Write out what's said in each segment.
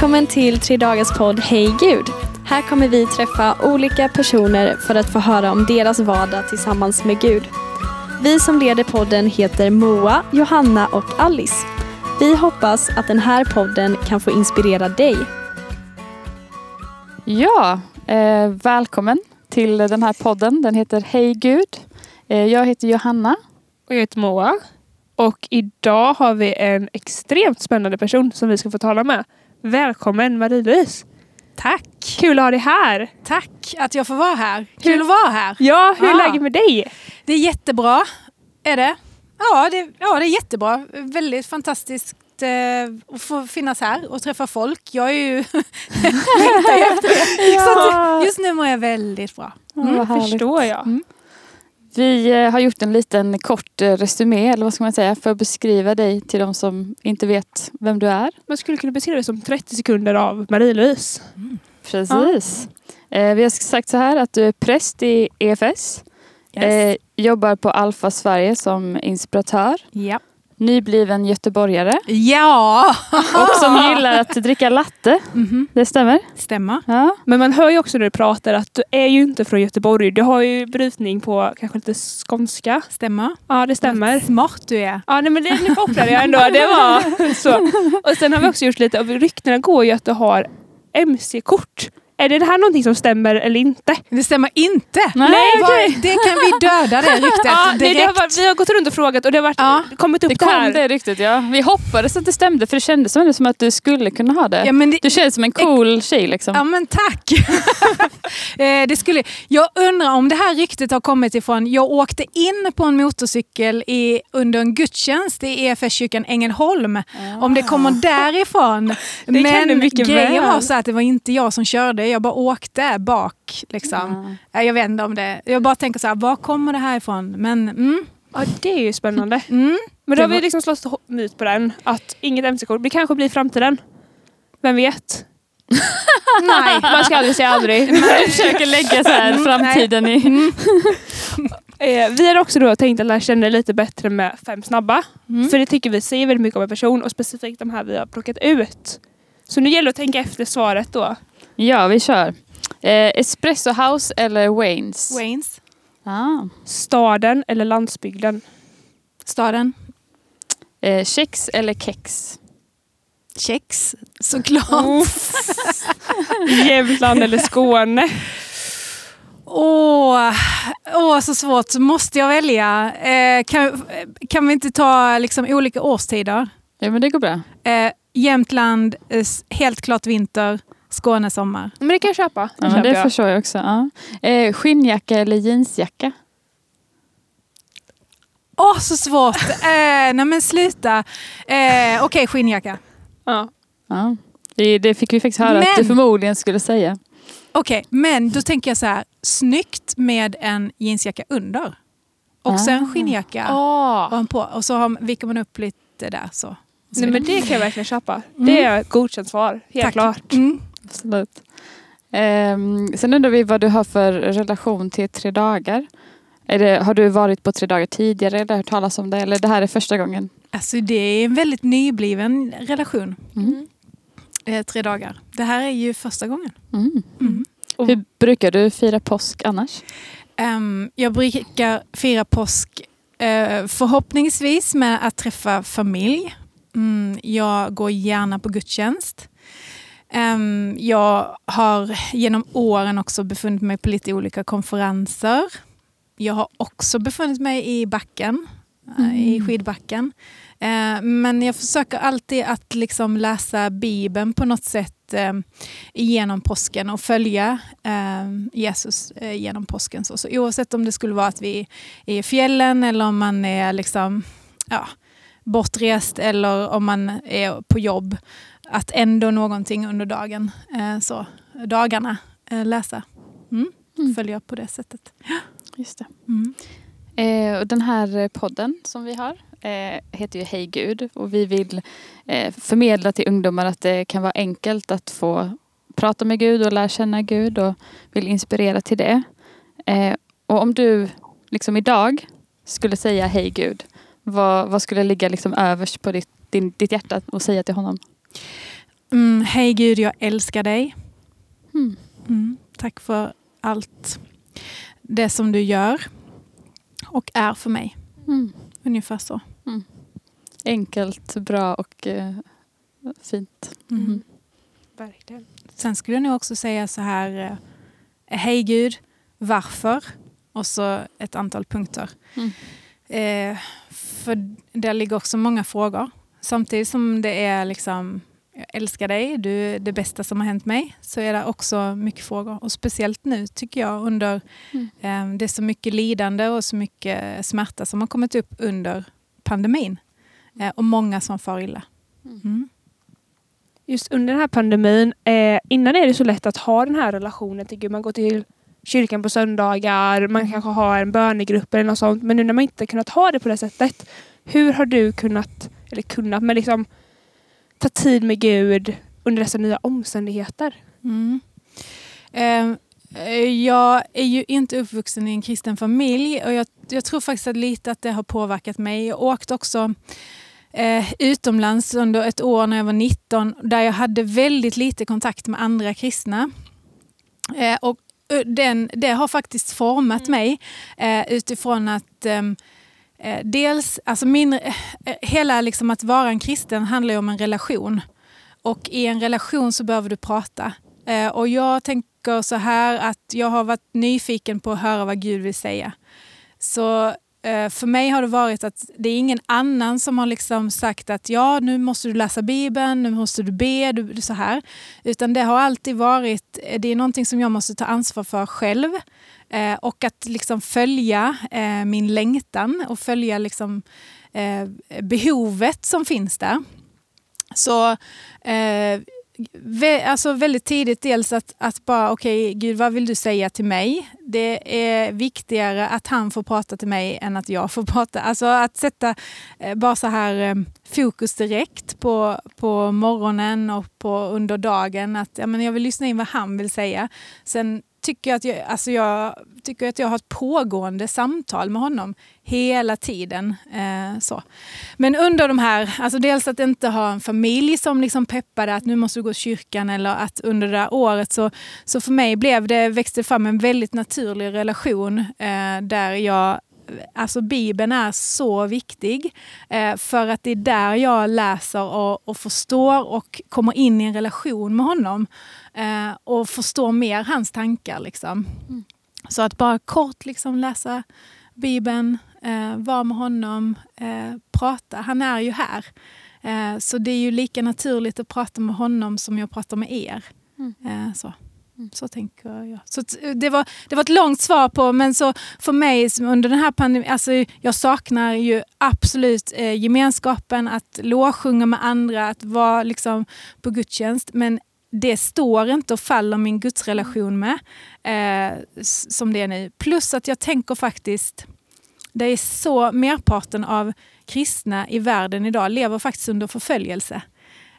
Välkommen till Tre Dagars podd Hej Gud. Här kommer vi träffa olika personer för att få höra om deras vardag tillsammans med Gud. Vi som leder podden heter Moa, Johanna och Alice. Vi hoppas att den här podden kan få inspirera dig. Ja, eh, välkommen till den här podden. Den heter Hej Gud. Eh, jag heter Johanna. Och jag heter Moa. Och idag har vi en extremt spännande person som vi ska få tala med. Välkommen Marie-Louise! Tack! Kul att ha dig här! Tack att jag får vara här. Kul att vara här. Ja, hur är Ah. läget med dig? Det är jättebra. Är det? Ja, det, ja, det är jättebra. Väldigt fantastiskt eh, att få finnas här och träffa folk. Jag är ju efter det. Så att just nu mår jag väldigt bra. Mm, härligt. Förstår jag. Mm. Vi eh, har gjort en liten kort eh, resumé, eller vad ska man säga, för att beskriva dig till de som inte vet vem du är. Man skulle kunna beskriva det som 30 sekunder av Marie-Louise. Precis. Eh, vi har sagt så här att du är präst i EFS. Yes. Jobbar på Alfa Sverige som inspiratör. ja. Nybliven göteborgare. ja, Och som gillar att dricka latte. Mhm. Det stämmer? stämmer. Ja. Men man hör ju också när du pratar att du är ju inte från Göteborg. Du har ju brytning på kanske lite skånska. Stämmer. Ja, det stämmer. Vad smart du är. Ja, nej, men det nu kopplade jag ändå. Det var så. Och sen har vi också gjort lite, ryktena går ju att du har MC-kort. Är det här någonting som stämmer eller inte? Det stämmer inte. Nej, Vad- okej. Det kan vi döda det ryktet Ja, det, det direkt. har varit, vi har gått runt och frågat och det har varit, Ja. kommit upp Det det, kom här. det ryktet ja. Vi hoppades att det stämde för det kändes som, som att du skulle kunna ha det. Ja, men det, Du känns som en cool tjej liksom. Ja men tack! Eh, det skulle, jag undrar om det här ryktet har kommit ifrån, jag åkte in på en motorcykel i, under en gudstjänst i EFS-kyrkan Ängelholm. Om det kommer därifrån. kan det men mycket grejen väl. var så att det var inte jag som körde, jag bara åkte bak. Liksom. Eh, Jag vet inte om det, jag bara tänker så här, var kommer det här ifrån? Men mm, Ja, det är ju spännande. mm, Men då har vi liksom slått myt på den. Att inget MC-kort. Det kanske blir framtiden. Vem vet? nej. Man ska aldrig säga aldrig. Jag försöker lägga så här Mm, framtiden i... Eh, vi har också då tänkt att lära känna lite bättre med fem snabba. Mm. För det tycker vi säger väldigt mycket om en person och specifikt de här vi har plockat ut. Så nu gäller det att tänka efter svaret då. Ja, vi kör. Eh, espresso House eller Waynes? Waynes, Ah. Staden eller landsbygden? staden, Eh, kex eller kex? kex, såklart. Oh. Jämtland eller Skåne? Åh, åh, så svårt. Måste jag välja? Eh, kan, kan vi inte ta liksom, olika årstider? Ja, men det går bra. Eh, Jämtland, eh, helt klart vinter. Skåne sommar. Men det kan jag köpa. Det Ja, men köper det jag. förstår jag också. Ja. Eh, skinnjacka eller jeansjacka? Åh, så svårt! Eh, nej men sluta. Eh, Okej, skinnjacka. Ja. Ja. Det, det fick vi faktiskt höra att du Men- förmodligen skulle säga. Okej, men då tänker jag så här. Snyggt med en jeansjacka under. Och sen Ah. skinnjacka Ah. ovanpå. Och så har, viker man upp lite där. Så. så Nej, men det kan jag verkligen köpa. Det är ett godkänt svar. Helt Tack. klart. Mm. Absolut. Ehm, sen undrar vi vad du har för relation till tre dagar. Är det, har du varit på tre dagar tidigare eller hört talas om det? Eller det här är första gången? Alltså det är en väldigt nybliven relation. Mm. Eh, tre dagar. Det här är ju första gången. Mm. Mm. Och- Hur brukar du fira påsk annars? Ehm, jag brukar fira påsk eh, förhoppningsvis med att träffa familj. Mm, jag går gärna på gudstjänst. Ehm, jag har genom åren också befunnit mig på lite olika konferenser. Jag har också befunnit mig i backen, eh, i Mm. skidbacken. Eh, men jag försöker alltid att liksom läsa Bibeln på något sätt eh, genom påsken och följa Jesus eh, genom påsken. Så, så oavsett om det skulle vara att vi är i fjällen eller om man är liksom, ja, bortrest eller om man är på jobb, att ändå någonting under dagen, eh, så, dagarna eh, läsa. Mm. Mm. Följa på det sättet. Just det. Mm. Eh, och den här podden som vi har eh, heter ju Hej Gud och vi vill eh, förmedla till ungdomar att det kan vara enkelt att få prata med Gud och lära känna Gud och vill inspirera till det. Eh, och om du liksom idag skulle säga Hej Gud, vad, vad skulle ligga liksom överst på ditt, din, ditt hjärta och säga till honom? Mm, Hej Gud, jag älskar dig. Mm. Mm, tack för allt det som du gör och är för mig. Mm. Ungefär så. Enkelt, bra och eh, fint. Mm. Mm. Verkligen. Sen skulle jag nog också säga så här. Eh, Hej Gud, varför? Och så ett antal punkter. Mm. Eh, för där ligger också många frågor. Samtidigt som det är liksom jag älskar dig, du är det bästa som har hänt mig. Så är det också mycket frågor. Och speciellt nu tycker jag under Mm. eh, det är så mycket lidande och så mycket smärta som har kommit upp under pandemin. Eh, och många som far illa. Mm. Mm. Just under den här pandemin, eh, innan är det så lätt att ha den här relationen till Gud. Man går till kyrkan på söndagar, man kanske har en bönegrupp eller något sånt. Men nu när man inte kunnat ha det på det sättet. Hur har du kunnat, eller kunnat, men liksom ta tid med Gud under dessa nya omständigheter? Mm. Eh, eh, jag är ju inte uppvuxen i en kristen familj och jag, jag tror faktiskt att lite att det har påverkat mig. Jag åkte också eh, utomlands under ett år när jag var 19 där jag hade väldigt lite kontakt med andra kristna. Eh, och eh, den, det har faktiskt format mig eh, utifrån att ehm, eh, Eh, dels, alltså min, eh, hela liksom att vara en kristen handlar ju om en relation. Och i en relation så behöver du prata. Eh, och jag tänker så här att jag har varit nyfiken på att höra vad Gud vill säga. Så Eh, för mig har det varit att det är ingen annan som har liksom sagt att ja, nu måste du läsa Bibeln, nu måste du be, du, så här. Utan det har alltid varit, eh, det är någonting som jag måste ta ansvar för själv. Eh, och att liksom följa eh, min längtan och följa liksom, eh, behovet som finns där. Så eh, alltså väldigt tidigt dels att, att bara, okej okay, Gud vad vill du säga till mig? Det är viktigare att han får prata till mig än att jag får prata. Alltså att sätta eh, bara så här eh, fokus direkt på, på morgonen och på under dagen. Att ja, men jag vill lyssna in vad han vill säga. Sen tycker jag att jag, alltså jag, tycker att jag har ett pågående samtal med honom hela tiden. Eh, så. Men under de här, alltså dels att inte ha en familj som liksom peppade att nu måste du gå till kyrkan eller att under det där året så, så för mig blev det, växte fram en väldigt naturlig relation eh, där jag Alltså Bibeln är så viktig eh, för att det är där jag läser och, och förstår och kommer in i en relation med honom eh, och förstår mer hans tankar. Liksom. Mm. Så att bara kort liksom läsa Bibeln, eh, vara med honom, eh, prata. Han är ju här. Eh, så det är ju lika naturligt att prata med honom som jag pratar med er. Mm. Eh, så. Så tänker jag. Så det, var, det var ett långt svar på, men så för mig under den här pandemin, alltså jag saknar ju absolut eh, gemenskapen, att lovsjunga med andra, att vara liksom på gudstjänst. Men det står inte och faller min gudsrelation med eh, som det är nu. Plus att jag tänker faktiskt, det är så merparten av kristna i världen idag lever faktiskt under förföljelse.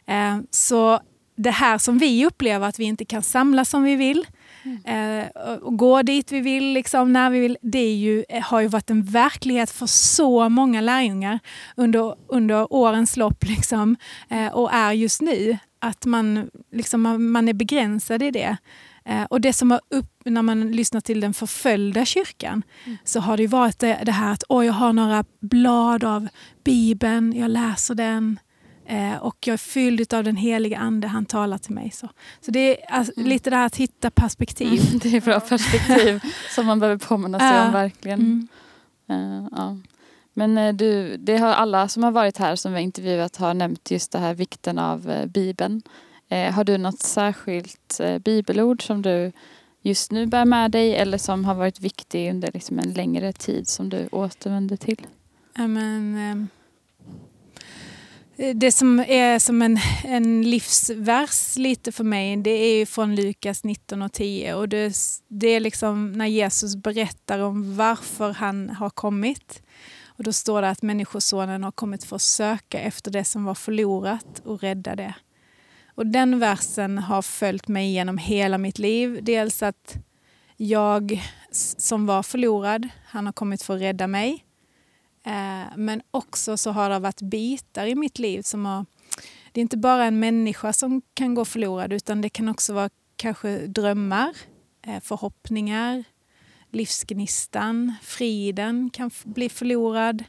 Eh, så det här som vi upplever, att vi inte kan samlas som vi vill mm. eh, och gå dit vi vill, liksom, när vi vill, det är ju, eh, har ju varit en verklighet för så många lärjungar under, under årens lopp liksom, eh, och är just nu. Att man, liksom, man, man är begränsad i det. Eh, och det som har upp, när man lyssnar till den förföljda kyrkan mm. så har det varit det, det här att jag har några blad av Bibeln, jag läser den. Eh, och jag är fylld av den heliga ande, han talar till mig. Så, så det är alltså, mm. lite det här att hitta perspektiv. Mm, det är bra perspektiv som man behöver påminna sig om verkligen. Uh, ja. Men eh, du, det har alla som har varit här som vi har intervjuat har nämnt just det här vikten av eh, Bibeln. Eh, har du något särskilt bibelord som du just nu bär med dig eller som har varit viktig under liksom en längre tid som du återvänder till? Amen. det som är som en, en livsvers lite för mig, det är från Lukas 19 och 10. Och det, det är liksom när Jesus berättar om varför han har kommit. Och då står det att Människosonen har kommit för att söka efter det som var förlorat och rädda det. Och den versen har följt mig genom hela mitt liv. Dels att jag som var förlorad, han har kommit för att rädda mig. Eh, men också så har det varit bitar i mitt liv som har det är inte bara en människa som kan gå förlorad utan det kan också vara kanske drömmar, eh, förhoppningar, livsgnistan, friden kan bli förlorad.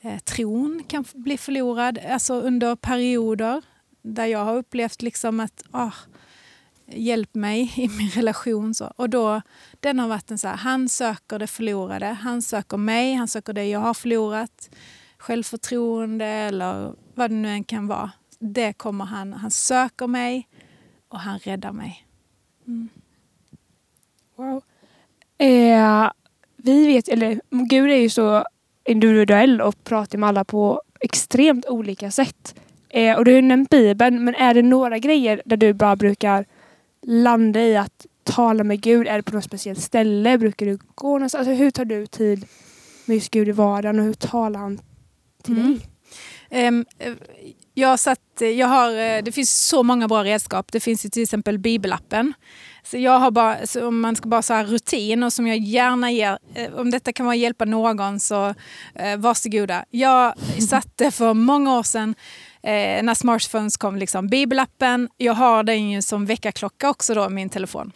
Eh, tron kan bli förlorad, alltså under perioder där jag har upplevt liksom att oh, hjälp mig i min relation. Så. Och då, den har varit en så här, han söker det förlorade, han söker mig, han söker det jag har förlorat. Självförtroende eller vad det nu än kan vara. Det kommer han, han söker mig och han räddar mig. Mm. Wow. Eh, vi vet, eller Gud är ju så individuell och pratar med alla på extremt olika sätt. Eh, och du har nämnt Bibeln, men är det några grejer där du bara brukar landa i att tala med Gud? Är det på något speciellt ställe? Brukar du gå någonstans? Alltså, hur tar du tid med just Gud i vardagen och hur talar han till mm. dig? Um, jag, satt, jag har, eh, det finns så många bra redskap. Det finns till exempel bibelappen. Så jag har bara, om man ska bara så rutin och som jag gärna ger, eh, om detta kan vara hjälpa någon så eh, varsågoda. Jag satte för många år sedan eh, när smartphones kom, liksom, bibelappen. Jag har den ju som väckarklocka också då, min telefon.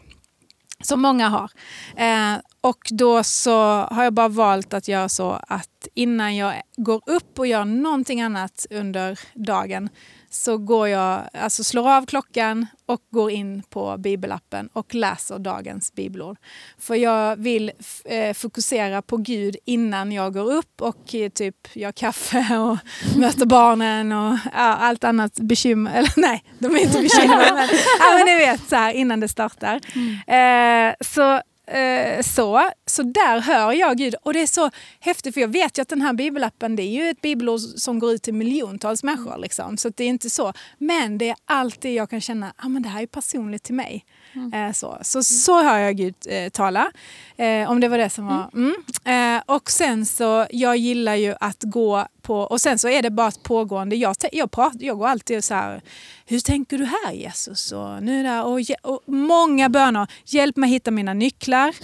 Som många har. Eh, och då så har jag bara valt att göra så att innan jag går upp och gör någonting annat under dagen så går jag, alltså slår av klockan och går in på bibelappen och läser dagens bibelord. För jag vill eh, fokusera på Gud innan jag går upp och eh, typ gör kaffe och möter barnen och allt annat bekymmer. Eller nej, de är inte bekymmer. men, ja, men ni vet, så här, innan det startar. Mm. Eh, så Eh, så. så där hör jag Gud. Och det är så häftigt för jag vet ju att den här bibelappen det är ju ett bibelord som går ut till miljontals människor. Liksom. Så det är inte så. Men det är alltid jag kan känna att ah, det här är personligt till mig. Mm. Eh, så. Så, så hör jag Gud eh, tala. Eh, om det var det som var... Mm. mm. Eh, och sen så, jag gillar ju att gå på... Och sen så är det bara ett pågående. Jag, jag, pratar, jag går alltid så här, hur tänker du här Jesus? Och, nu där, och, och många böner. Hjälp mig hitta mina nycklar.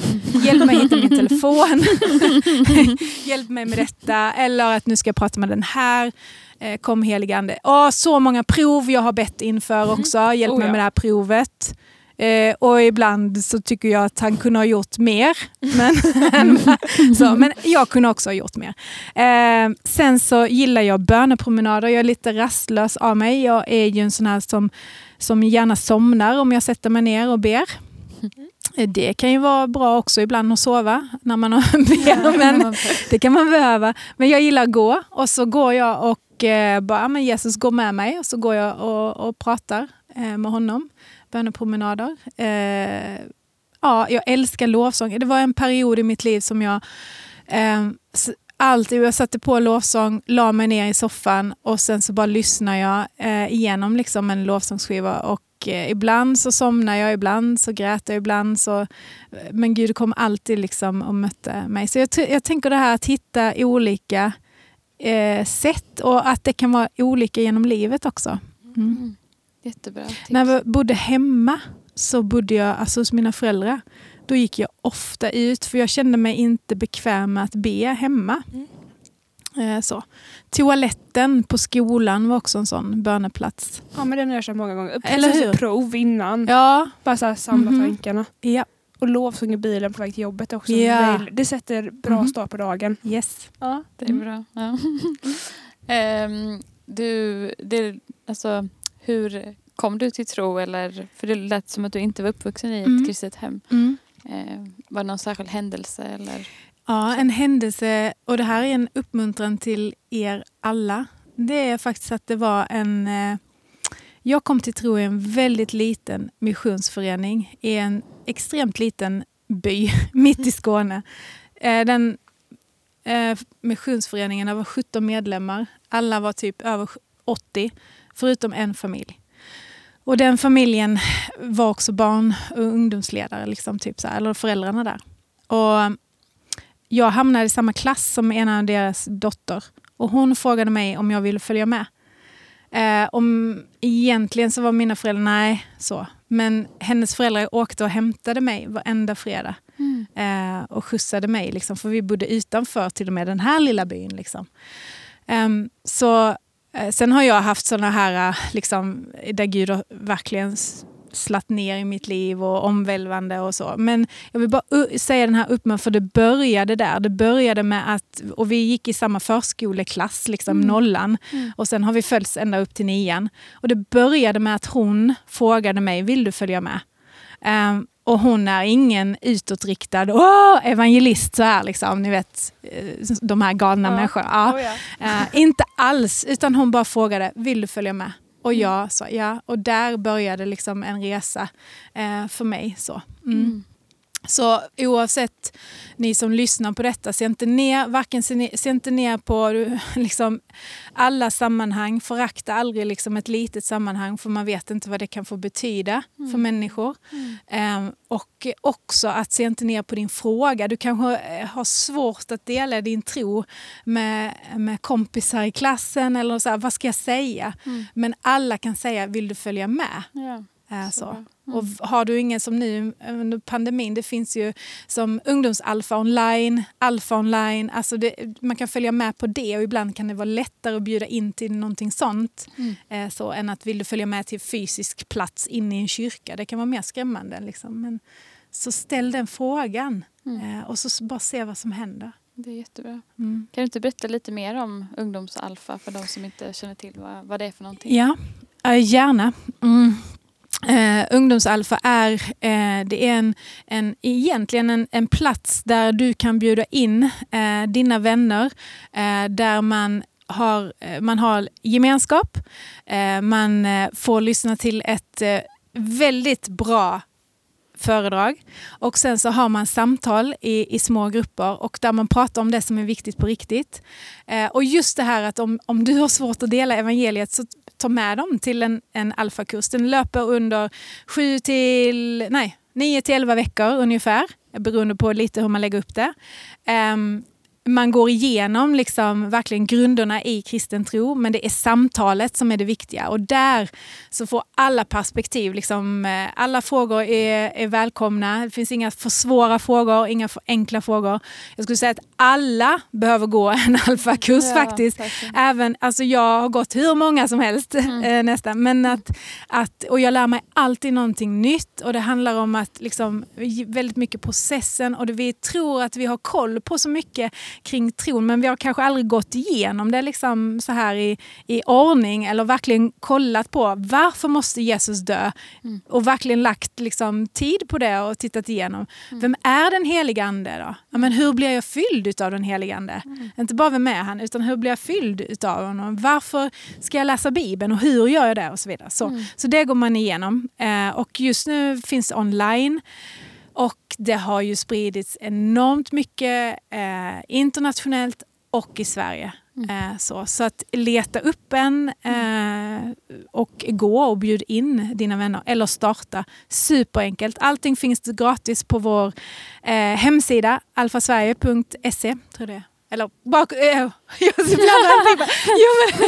Hjälp mig hitta min telefon. Hjälp mig med detta. Eller att nu ska jag prata med den här. Eh, kom heligande. Åh, så många prov jag har bett inför mm. också. Hjälp oh, mig med det här provet. Eh, och ibland så tycker jag att han kunde ha gjort mer. Men, så, men jag kunde också ha gjort mer. Eh, sen så gillar jag bönepromenader. Jag är lite rastlös av mig. Jag är ju en sån här som, som gärna somnar om jag sätter mig ner och ber. Eh, det kan ju vara bra också ibland att sova när man ber, men det kan man behöva. Men jag gillar att gå och så går jag och eh, bara, men Jesus går med mig och så går jag och, och pratar eh, med honom bönepromenader. Eh, ja, jag älskar lovsång. Det var en period i mitt liv som jag eh, alltid, jag satte på lovsång, la mig ner i soffan och sen så bara lyssnade jag eh, igenom liksom en lovsångsskiva och eh, ibland så somnade jag, ibland så grät jag, ibland så... Eh, men Gud kom alltid liksom och mötte mig. Så jag, jag tänker det här att hitta olika eh, sätt och att det kan vara olika genom livet också. Mm. mm. Jättebra tips. När jag bodde hemma så bodde jag alltså hos mina föräldrar. Då gick jag ofta ut för jag kände mig inte bekväm med att be hemma. Mm. Eh, så. Toaletten på skolan var också en sån böneplats. Ja men den har jag kört många gånger. Eller hur? prov innan. Ja. Bara så här samla mm -hmm. tankarna. Ja. Och lovsång i bilen på väg till jobbet också. Ja. Det sätter bra mm -hmm. start på dagen. Yes. Ja, det är bra. Ja. um, du, det, alltså, hur kom du till tro? Eller, för det lät som att du inte var uppvuxen i ett mm. kristet hem. Mm. Eh, var det någon särskild händelse? Eller? Ja, en händelse. Och det här är en uppmuntran till er alla. Det är faktiskt att det var en... Eh, jag kom till tro i en väldigt liten missionsförening i en extremt liten by mitt i Skåne. Eh, den eh, missionsföreningen var 17 medlemmar. Alla var typ över 80, förutom en familj. Och den familjen var också barn och ungdomsledare, liksom, typ så här, eller föräldrarna där. Och jag hamnade i samma klass som en av deras dotter. Och hon frågade mig om jag ville följa med. Eh, om, egentligen så var mina föräldrar, nej, så. Men hennes föräldrar åkte och hämtade mig varenda fredag. Mm. Eh, och skjutsade mig, liksom, för vi bodde utanför till och med den här lilla byn. Liksom. Um, så Eh, Sen har jag haft sådana här, eh, liksom, där Gud har verkligen slatt ner i mitt liv och omvälvande och så. Men jag vill bara säga den här uppmaningen, för det började där. Det började med att, och vi gick i samma förskoleklass, liksom Mm. nollan. Mm. Och sen har vi följts ända upp till nian. Och det började med att hon frågade mig, vill du följa med? Ehm, och hon är ingen utåtriktad Åh, evangelist så här liksom, ni vet eh, de här galna Ja. människorna. Ja. Oh, ja. Eh, inte alls, utan hon bara frågade, vill du följa med? Och jag sa ja. Och där började liksom en resa eh, för mig. Så. Mm. Mm. Så oavsett ni som lyssnar på detta, se inte ner, varken se se inte ner på liksom, alla sammanhang. Förakta aldrig liksom, ett litet sammanhang för man vet inte vad det kan få betyda för människor. Mm. Ehm, och också att se inte ner på din fråga. Du kanske eh, har svårt att dela din tro med, med kompisar i klassen eller så här, vad ska jag säga? Mm. Men alla kan säga, vill du följa med? Ja, så så. Mm. Och har du ingen som nu under pandemin, det finns ju som ungdomsalfa online, alfa online, alltså det, man kan följa med på det och ibland kan det vara lättare att bjuda in till någonting sånt Mm. eh, så, än att vill du följa med till fysisk plats in i en kyrka. Det kan vara mer skrämmande. Liksom. Men, så ställ den frågan Mm. eh, och så bara se vad som händer. Det är jättebra. Mm. Kan du inte berätta lite mer om ungdomsalfa för de som inte känner till vad, vad det är för någonting? Ja, eh, gärna. Mm. Eh, ungdomsalfa är, eh, det är en, en, egentligen en, en plats där du kan bjuda in eh, dina vänner, eh, där man har, eh, man har gemenskap, eh, man eh, får lyssna till ett eh, väldigt bra föredrag och sen så har man samtal i, i små grupper och där man pratar om det som är viktigt på riktigt. Eh, och just det här att om, om du har svårt att dela evangeliet så ta med dem till en, en alfakurs. Den löper under 7 till, nej, 9 till 11 veckor ungefär, beroende på lite hur man lägger upp det. Um, man går igenom liksom verkligen grunderna i kristen tro, men det är samtalet som är det viktiga. Och där så får alla perspektiv, liksom, eh, alla frågor är, är välkomna. Det finns inga för svåra frågor, inga för enkla frågor. Jag skulle säga att alla behöver gå en alfakurs Ja, faktiskt. verkligen. Även, alltså jag har gått hur många som helst Mm. eh, nästan. Men att, att, och jag lär mig alltid någonting nytt och det handlar om att liksom, väldigt mycket processen och det, vi tror att vi har koll på så mycket kring tron men vi har kanske aldrig gått igenom det liksom så här i, i ordning eller verkligen kollat på varför måste Jesus dö Mm. och verkligen lagt liksom, tid på det och tittat igenom. Mm. Vem är den heliga ande då? Ja, men hur blir jag fylld av den heliga ande? Mm. Inte bara vem är han, utan hur blir jag fylld utav honom? Varför ska jag läsa Bibeln och hur gör jag det? och Så vidare. Så, Mm. så det går man igenom. Eh, och just nu finns det online. Och det har ju spridits enormt mycket eh, internationellt och i Sverige. Mm. Eh, så, så att leta upp en eh, och gå och bjud in dina vänner eller starta. Superenkelt. Allting finns gratis på vår eh, hemsida alfasverige.se. Tror jag det. Eller bak... Eh, jag blandar. Jo,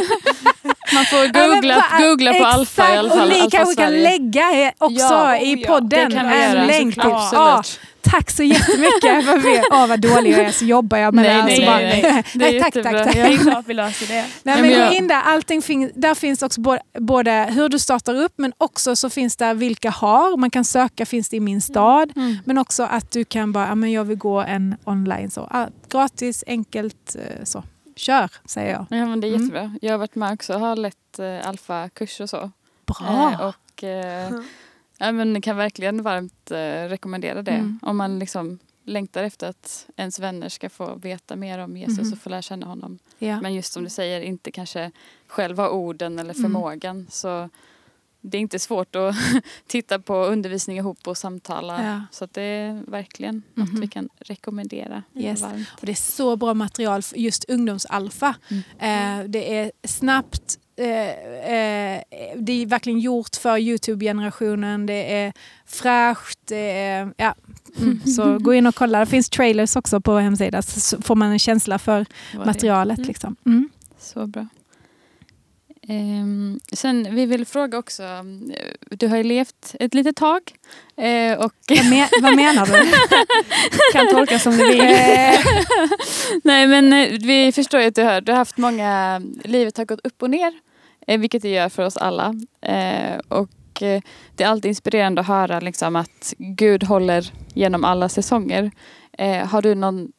men, Man får Ja, googla, på- googla på alfa i alla fall. Och ni Alfa kanske kan Sverige. lägga eh, också Ja, i oh ja, podden det kan en länk. till-. Ja, tack så jättemycket. För vi, åh, vad dålig jag är så jobbar jag med Nej, det. nej, nej, bara- nej. Det är nej, tack, jättebra. tack, tack. Ja. Det är klart vi löser det. Nej, Nej, men jag- in där, allting fin- där finns också både, både hur du startar upp men också så finns där vilka har. Man kan söka, finns det i min stad. Mm. Men också att du kan bara, ja, men jag vill gå en online. Så. Gratis, enkelt, eh, så. Kör, säger jag. Ja, men det är Mm. jättebra. Jag har varit med också och har lett eh, alfakurs och så. Bra! Eh, och eh, ja, men kan verkligen varmt eh, rekommendera det. Mm. Om man liksom längtar efter att ens vänner ska få veta mer om Jesus Mhm. och få lära känna honom. ja. Men just som du säger, inte kanske själv ha orden eller Mm. förmågan. Så det är inte svårt att titta på undervisning ihop och samtala. Ja. Så det är verkligen något vi kan rekommendera. Yes. Och det är så bra material för just ungdomsalfa. Eh, det är snabbt, eh, eh, det är verkligen gjort för Youtube-generationen. Det är fräscht. Det är, ja. mm. Så gå in och kolla. Det finns trailers också på hemsidan så får man en känsla för materialet. Mm. Liksom. Mm. Så bra. Ehm, sen vi vill fråga också, eh, du har ju levt ett litet tag. eh, och Vad, men, vad menar du? Kan tolka som du vill. Eh, Nej, men vi förstår ju att du har, du har haft många, livet har gått upp och ner. Vilket det gör för oss alla. Och det är alltid inspirerande att höra liksom, att Gud håller genom alla säsonger. Har du någon,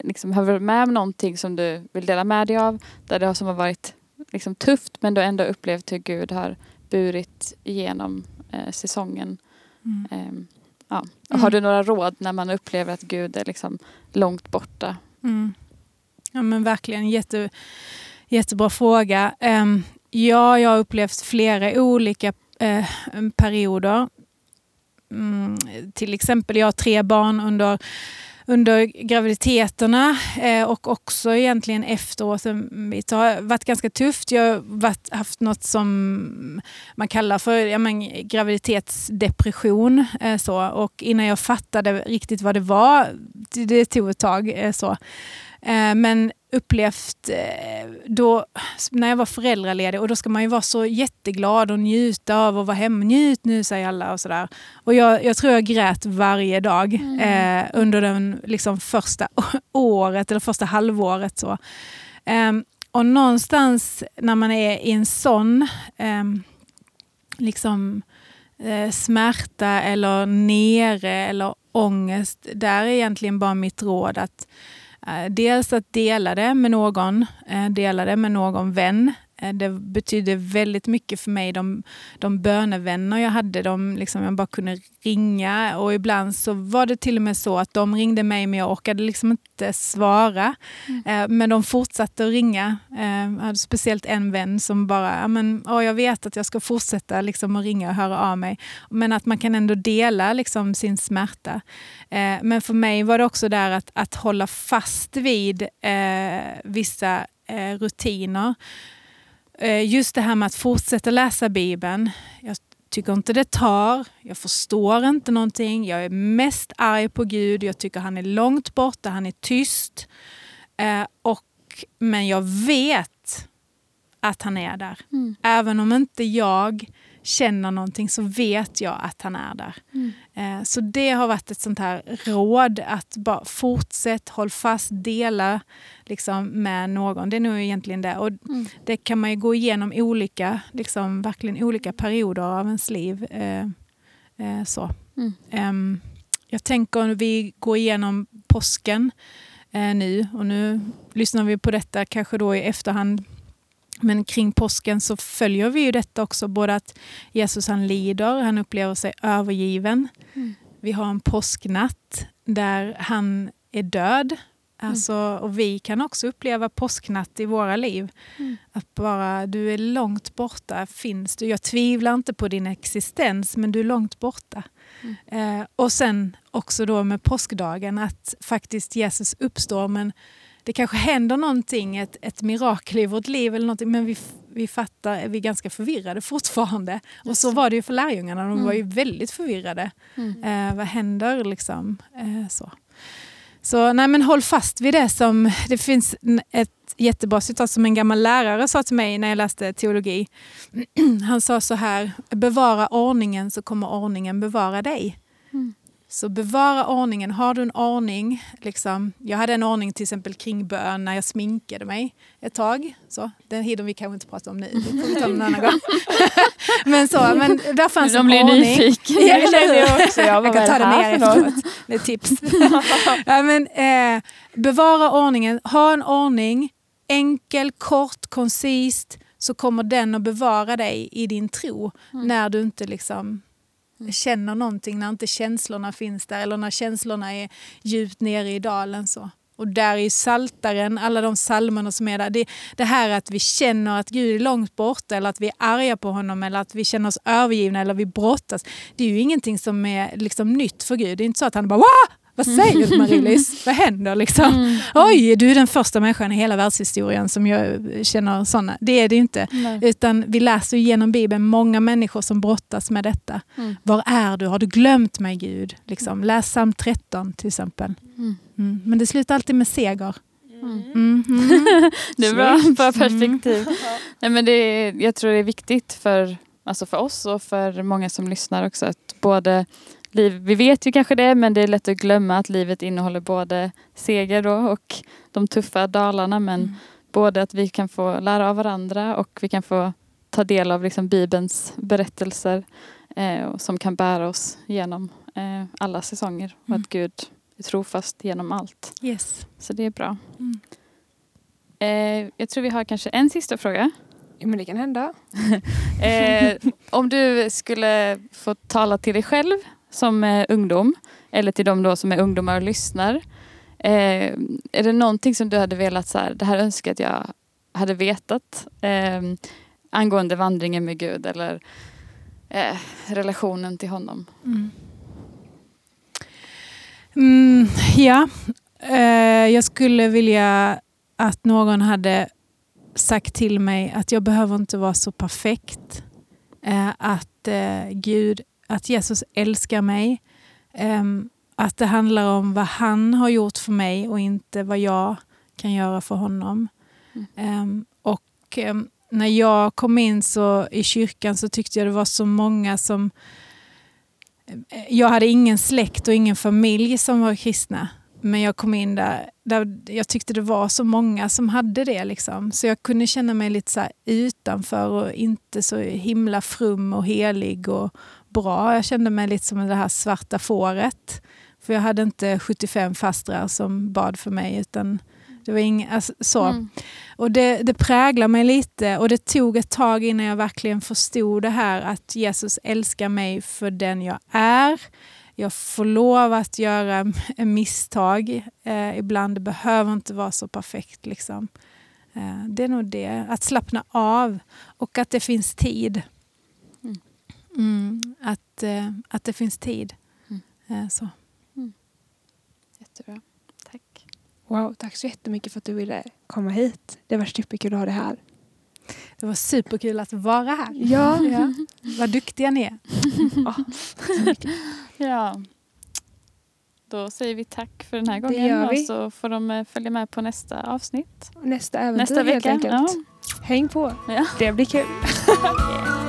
liksom, har du varit med om någonting som du vill dela med dig av? Där det har, som har varit liksom, tufft men du ändå upplevt hur Gud har burit igenom eh, säsongen. Mm. Eh, ja. Mm. Har du några råd när man upplever att Gud är liksom, långt borta? Mm. Ja men verkligen, Jätte, jättebra fråga. Ehm, ja, jag har upplevt flera olika eh, perioder. Mm, till exempel, jag har tre barn under, under graviditeterna eh, och också egentligen efteråt. Det har varit ganska tufft. Jag har haft något som man kallar för ja, men, graviditetsdepression. Eh, så. Och innan jag fattade riktigt vad det var, det, tog ett tag. Eh, så. Eh, men upplevt eh, då, när jag var föräldraledig och då ska man ju vara så jätteglad och njuta av att vara hemma. Njut nu säger alla och sådär. Och jag, jag tror jag grät varje dag eh, under den liksom, första året eller första halvåret. Så. Ehm, och någonstans när man är i en sån ehm, liksom, eh, smärta eller nere eller ångest, där är egentligen bara mitt råd att Eh, Eh, dels att dela det med någon, eh, dela det med någon vän. Eh, Det betyder väldigt mycket för mig, de, de bönevänner jag hade. De liksom jag bara kunde ringa och ibland så var det till och med så att de ringde mig men jag orkade liksom inte svara. Eh, Men de fortsatte att ringa. Eh, Jag hade speciellt en vän som bara, men, åh, jag vet att jag ska fortsätta liksom att ringa och höra av mig. Men att man kan ändå dela liksom sin smärta. Men för mig var det också där att, att hålla fast vid eh, vissa eh, rutiner. Eh, just det här med att fortsätta läsa Bibeln. Jag tycker inte det tar, jag förstår inte någonting, jag är mest arg på Gud, jag tycker han är långt borta, han är tyst. Eh, och, men jag vet att han är där. Mm. Även om inte jag känner någonting så vet jag att han är där. Mm. Eh, Så det har varit ett sånt här råd att bara fortsätt, håll fast, dela liksom, med någon. Det är nog egentligen det. Och Mm. det kan man gå igenom olika, liksom, verkligen olika perioder av ens liv. Eh, eh, så. Mm. Ehm, jag tänker om vi går igenom påsken nu och nu lyssnar vi på detta kanske då i efterhand. Men kring påsken så följer vi ju detta också, både att Jesus han lider, han upplever sig övergiven. Mm. Vi har en påsknatt där han är död. Alltså, och vi kan också uppleva påsknatt i våra liv. Mm. Att bara, du är långt borta, finns du. Jag tvivlar inte på din existens, men du är långt borta. Eh, och sen också då med påskdagen, att faktiskt Jesus uppstår, men det kanske händer någonting, ett, ett mirakel i vårt liv, eller någonting, men vi, vi fattar, vi är ganska förvirrade fortfarande. Och så var det ju för lärjungarna, de var ju väldigt förvirrade. Mm. Eh, vad händer liksom? Eh, så. Så nej, men håll fast vid det som... Det finns ett jättebra citat som en gammal lärare sa till mig när jag läste teologi. Han sa så här, bevara ordningen så kommer ordningen bevara dig. Mm. Så bevara ordningen. Har du en ordning, liksom, jag hade en ordning till exempel kring bön när jag sminkade mig ett tag. Så, den hinner vi kanske inte prata om nu, det får vi ta en annan gång. men så, men där fanns De en blir ordning. nyfikna. Ja, jag också. Jag Jag kan ta det med er efteråt. Det är tips. ja, men, eh, bevara ordningen. Ha en ordning. Enkel, kort, koncist. Så kommer den att bevara dig i din tro. När du inte liksom Mm. känner någonting. När inte känslorna finns där. Eller när känslorna är djupt nere i dalen. så. Och där är ju saltaren, alla de salmerna som är där. Det, det här att vi känner att Gud är långt borta eller att vi är arga på honom eller att vi känner oss övergivna eller vi brottas. Det är ju ingenting som är liksom nytt för Gud. Det är inte så att han bara Wah! Vad säger du Marie-Louise? Vad händer liksom? Mm. Oj, du är den första människan i hela världshistorien som jag känner sådana. Det är det inte. Nej. Utan vi läser genom Bibeln många människor som brottas med detta. Mm. Var är du? Har du glömt mig Gud? Liksom. Läs psalm 13 till exempel. Mm. Mm. Men det slutar alltid med seger. Mm. Mm. Mm. Det är bra, bra perspektiv. Nej, men det är, jag tror det är viktigt för, alltså för oss och för många som lyssnar också att både liv, vi vet ju kanske det men det är lätt att glömma att livet innehåller både seger då och de tuffa dalarna men Mm. både att vi kan få lära av varandra och vi kan få ta del av liksom Bibelns berättelser eh, som kan bära oss genom eh, alla säsonger och Mm. att Gud är trofast genom allt. Yes. Så det är bra. Mm. Eh, jag tror vi har kanske en sista fråga. Ja, men det kan hända. Eh, om du skulle få tala till dig själv som eh, ungdom eller till de då som är ungdomar och lyssnar. Eh, är det någonting som du hade velat, så här, det här önskar att jag hade vetat eh, angående vandringen med Gud eller eh, relationen till honom? Mm. Mm, ja, eh, jag skulle vilja att någon hade sagt till mig att jag behöver inte vara så perfekt. Eh, att eh, Gud, att Jesus älskar mig. Ehm, att det handlar om vad han har gjort för mig och inte vad jag kan göra för honom. Mm. Ehm, och ehm, när jag kom in så, i kyrkan så tyckte jag det var så många som jag hade ingen släkt och ingen familj som var kristna. Men jag kom in där, där jag tyckte det var så många som hade det. Liksom. Så jag kunde känna mig lite så utanför och inte så himla frum och helig och bra. Jag kände mig lite som det här svarta fåret. För jag hade inte 75 fastrar som bad för mig. utan det var inga, alltså, så. Mm. Och det, det präglar mig lite och det tog ett tag innan jag verkligen förstod det här att Jesus älskar mig för den jag är. Jag får lov att göra misstag. Eh, ibland det behöver inte vara så perfekt. Liksom. Eh, det är nog det, att slappna av och att det finns tid. Mm. Mm, att, eh, att det finns tid. Mm. Eh, så. Jättebra. Tack. Wow, tack så jättemycket för att du ville komma hit. Det var superkul att ha dig här. Det var superkul att vara här. Ja. Ja. Vad duktiga ni är. Ja. Då säger vi tack för den här Det gången gör vi. och så får de eh, följa med på nästa avsnitt. Nästa äventyr Nästa helt vecka. enkelt. Ja. Häng på. Ja. Det blir kul.